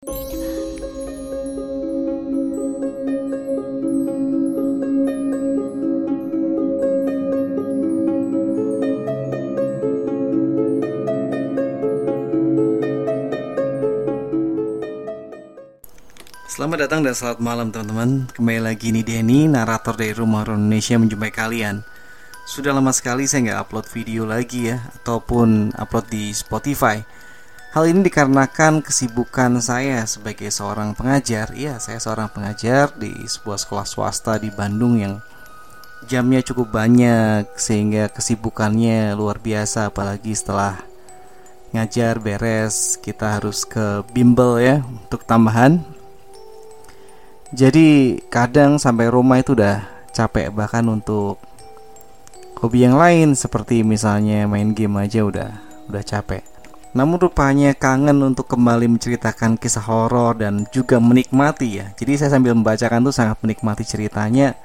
Selamat datang dan selamat malam teman-teman. Kembali lagi nih Denny, narator dari Rumah Horor Indonesia menjumpai kalian. Sudah lama sekali saya nggak upload video lagi ya Ataupun upload di Spotify Hal ini dikarenakan kesibukan saya sebagai seorang pengajar Iya, saya seorang pengajar di sebuah sekolah swasta di Bandung yang Jamnya cukup banyak sehingga kesibukannya luar biasa Apalagi setelah ngajar beres kita harus ke bimbel ya untuk tambahan jadi kadang sampai rumah itu udah capek bahkan untuk hobi yang lain seperti misalnya main game aja udah udah capek. Namun rupanya kangen untuk kembali menceritakan kisah horor dan juga menikmati ya. Jadi saya sambil membacakan tuh sangat menikmati ceritanya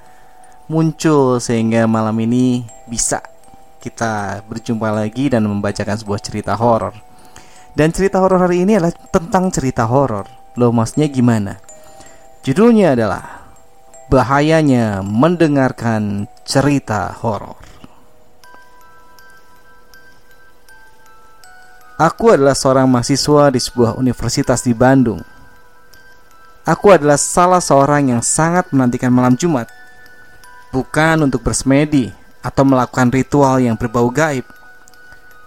muncul sehingga malam ini bisa kita berjumpa lagi dan membacakan sebuah cerita horor. Dan cerita horor hari ini adalah tentang cerita horor. Loh maksudnya gimana? Judulnya adalah Bahayanya Mendengarkan Cerita Horor. Aku adalah seorang mahasiswa di sebuah universitas di Bandung. Aku adalah salah seorang yang sangat menantikan malam Jumat. Bukan untuk bersemedi atau melakukan ritual yang berbau gaib,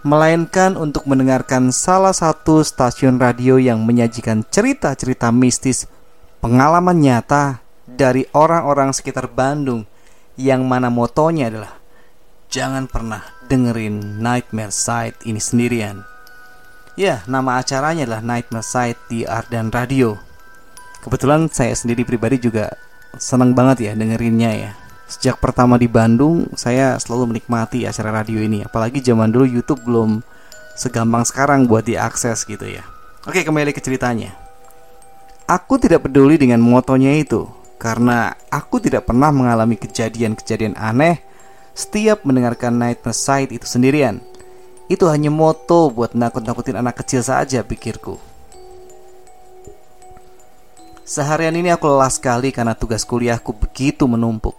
melainkan untuk mendengarkan salah satu stasiun radio yang menyajikan cerita-cerita mistis pengalaman nyata dari orang-orang sekitar Bandung yang mana motonya adalah jangan pernah dengerin Nightmare Side ini sendirian. Ya, nama acaranya adalah Nightmare Side di Ardan Radio. Kebetulan saya sendiri pribadi juga senang banget ya dengerinnya ya. Sejak pertama di Bandung, saya selalu menikmati acara radio ini. Apalagi zaman dulu YouTube belum segampang sekarang buat diakses gitu ya. Oke, kembali ke ceritanya. Aku tidak peduli dengan motonya itu karena aku tidak pernah mengalami kejadian-kejadian aneh setiap mendengarkan Night Side itu sendirian. Itu hanya moto buat nakut-nakutin anak kecil saja pikirku. Seharian ini aku lelah sekali karena tugas kuliahku begitu menumpuk.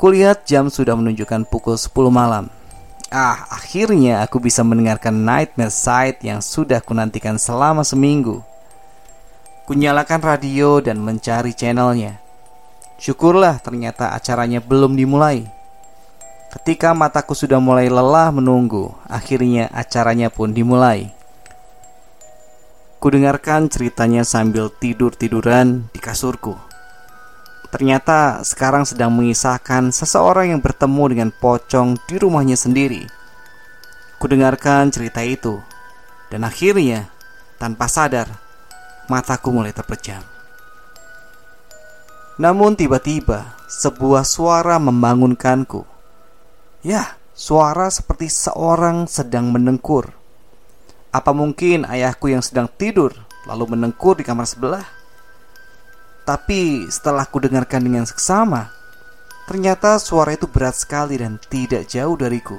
Kulihat jam sudah menunjukkan pukul 10 malam. Ah, akhirnya aku bisa mendengarkan Nightmare Side yang sudah kunantikan selama seminggu. Kunyalakan radio dan mencari channelnya. Syukurlah ternyata acaranya belum dimulai. Ketika mataku sudah mulai lelah menunggu, akhirnya acaranya pun dimulai. Kudengarkan ceritanya sambil tidur-tiduran di kasurku. Ternyata sekarang sedang mengisahkan seseorang yang bertemu dengan pocong di rumahnya sendiri. Kudengarkan cerita itu, dan akhirnya tanpa sadar mataku mulai terpejam. Namun tiba-tiba sebuah suara membangunkanku. Ya, suara seperti seorang sedang menengkur. Apa mungkin ayahku yang sedang tidur lalu menengkur di kamar sebelah? Tapi setelah ku dengarkan dengan seksama, ternyata suara itu berat sekali dan tidak jauh dariku.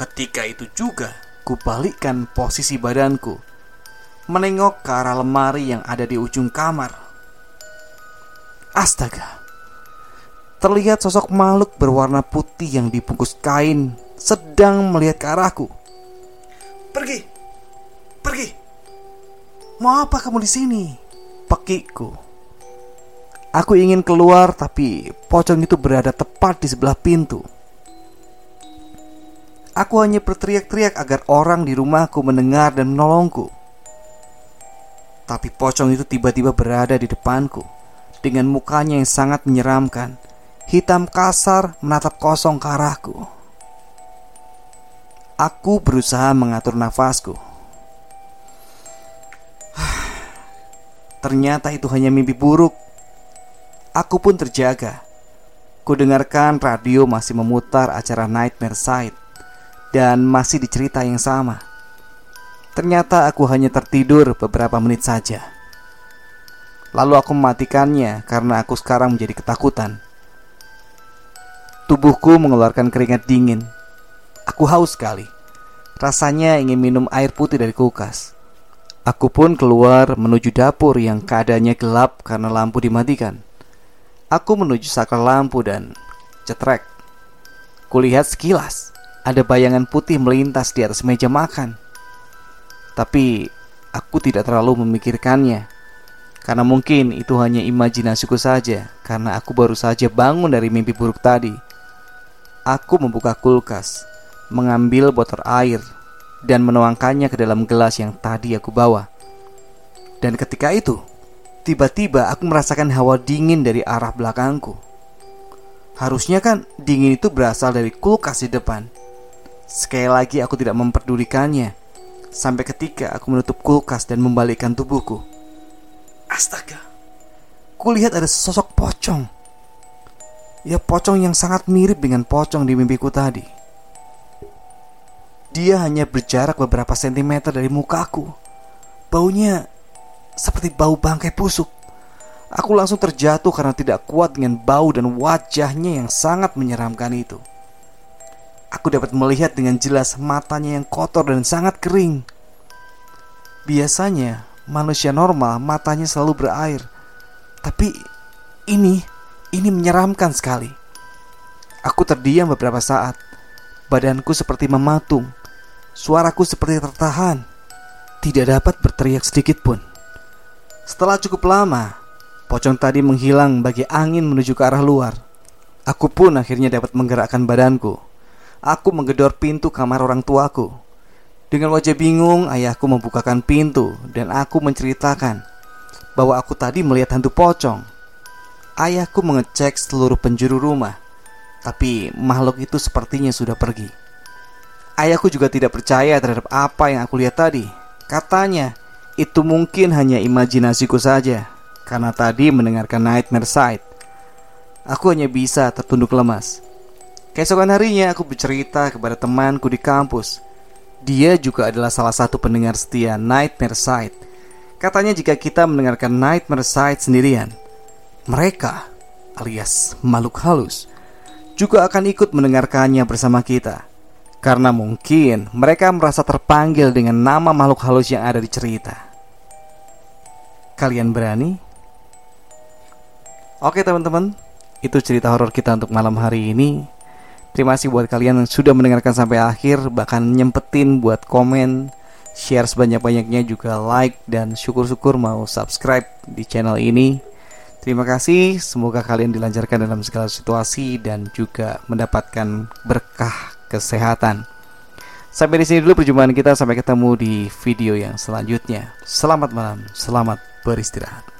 Ketika itu juga, ku balikkan posisi badanku menengok ke arah lemari yang ada di ujung kamar. Astaga, terlihat sosok makhluk berwarna putih yang dibungkus kain sedang melihat ke arahku. Pergi, pergi. Mau apa kamu di sini? Pekiku. Aku ingin keluar tapi pocong itu berada tepat di sebelah pintu. Aku hanya berteriak-teriak agar orang di rumahku mendengar dan menolongku. Tapi pocong itu tiba-tiba berada di depanku dengan mukanya yang sangat menyeramkan. Hitam kasar menatap kosong ke arahku. Aku berusaha mengatur nafasku. Ternyata itu hanya mimpi buruk. Aku pun terjaga. Kudengarkan radio masih memutar acara Nightmare Side dan masih dicerita yang sama. Ternyata aku hanya tertidur beberapa menit saja. Lalu aku mematikannya karena aku sekarang menjadi ketakutan. Tubuhku mengeluarkan keringat dingin. Aku haus sekali. Rasanya ingin minum air putih dari kulkas. Aku pun keluar menuju dapur yang keadaannya gelap karena lampu dimatikan. Aku menuju saklar lampu dan cetrek. Kulihat sekilas ada bayangan putih melintas di atas meja makan. Tapi aku tidak terlalu memikirkannya karena mungkin itu hanya imajinasiku saja karena aku baru saja bangun dari mimpi buruk tadi. Aku membuka kulkas, mengambil botol air dan menuangkannya ke dalam gelas yang tadi aku bawa. Dan ketika itu, Tiba-tiba aku merasakan hawa dingin dari arah belakangku. Harusnya kan dingin itu berasal dari kulkas di depan. Sekali lagi aku tidak memperdulikannya. Sampai ketika aku menutup kulkas dan membalikkan tubuhku. Astaga. Kulihat ada sosok pocong. Ya pocong yang sangat mirip dengan pocong di mimpiku tadi. Dia hanya berjarak beberapa sentimeter dari mukaku. Baunya seperti bau bangkai busuk. Aku langsung terjatuh karena tidak kuat dengan bau dan wajahnya yang sangat menyeramkan itu. Aku dapat melihat dengan jelas matanya yang kotor dan sangat kering. Biasanya manusia normal matanya selalu berair, tapi ini ini menyeramkan sekali. Aku terdiam beberapa saat. Badanku seperti mematung. Suaraku seperti tertahan. Tidak dapat berteriak sedikit pun. Setelah cukup lama, pocong tadi menghilang bagi angin menuju ke arah luar. Aku pun akhirnya dapat menggerakkan badanku. Aku menggedor pintu kamar orang tuaku. Dengan wajah bingung, ayahku membukakan pintu dan aku menceritakan bahwa aku tadi melihat hantu pocong. Ayahku mengecek seluruh penjuru rumah, tapi makhluk itu sepertinya sudah pergi. Ayahku juga tidak percaya terhadap apa yang aku lihat tadi. Katanya, itu mungkin hanya imajinasiku saja Karena tadi mendengarkan Nightmare Side Aku hanya bisa tertunduk lemas Keesokan harinya aku bercerita kepada temanku di kampus Dia juga adalah salah satu pendengar setia Nightmare Side Katanya jika kita mendengarkan Nightmare Side sendirian Mereka alias makhluk halus Juga akan ikut mendengarkannya bersama kita karena mungkin mereka merasa terpanggil dengan nama makhluk halus yang ada di cerita. Kalian berani? Oke teman-teman, itu cerita horor kita untuk malam hari ini. Terima kasih buat kalian yang sudah mendengarkan sampai akhir, bahkan nyempetin buat komen, share sebanyak-banyaknya juga like dan syukur-syukur mau subscribe di channel ini. Terima kasih, semoga kalian dilancarkan dalam segala situasi dan juga mendapatkan berkah kesehatan. Sampai di sini dulu perjumpaan kita. Sampai ketemu di video yang selanjutnya. Selamat malam, selamat beristirahat.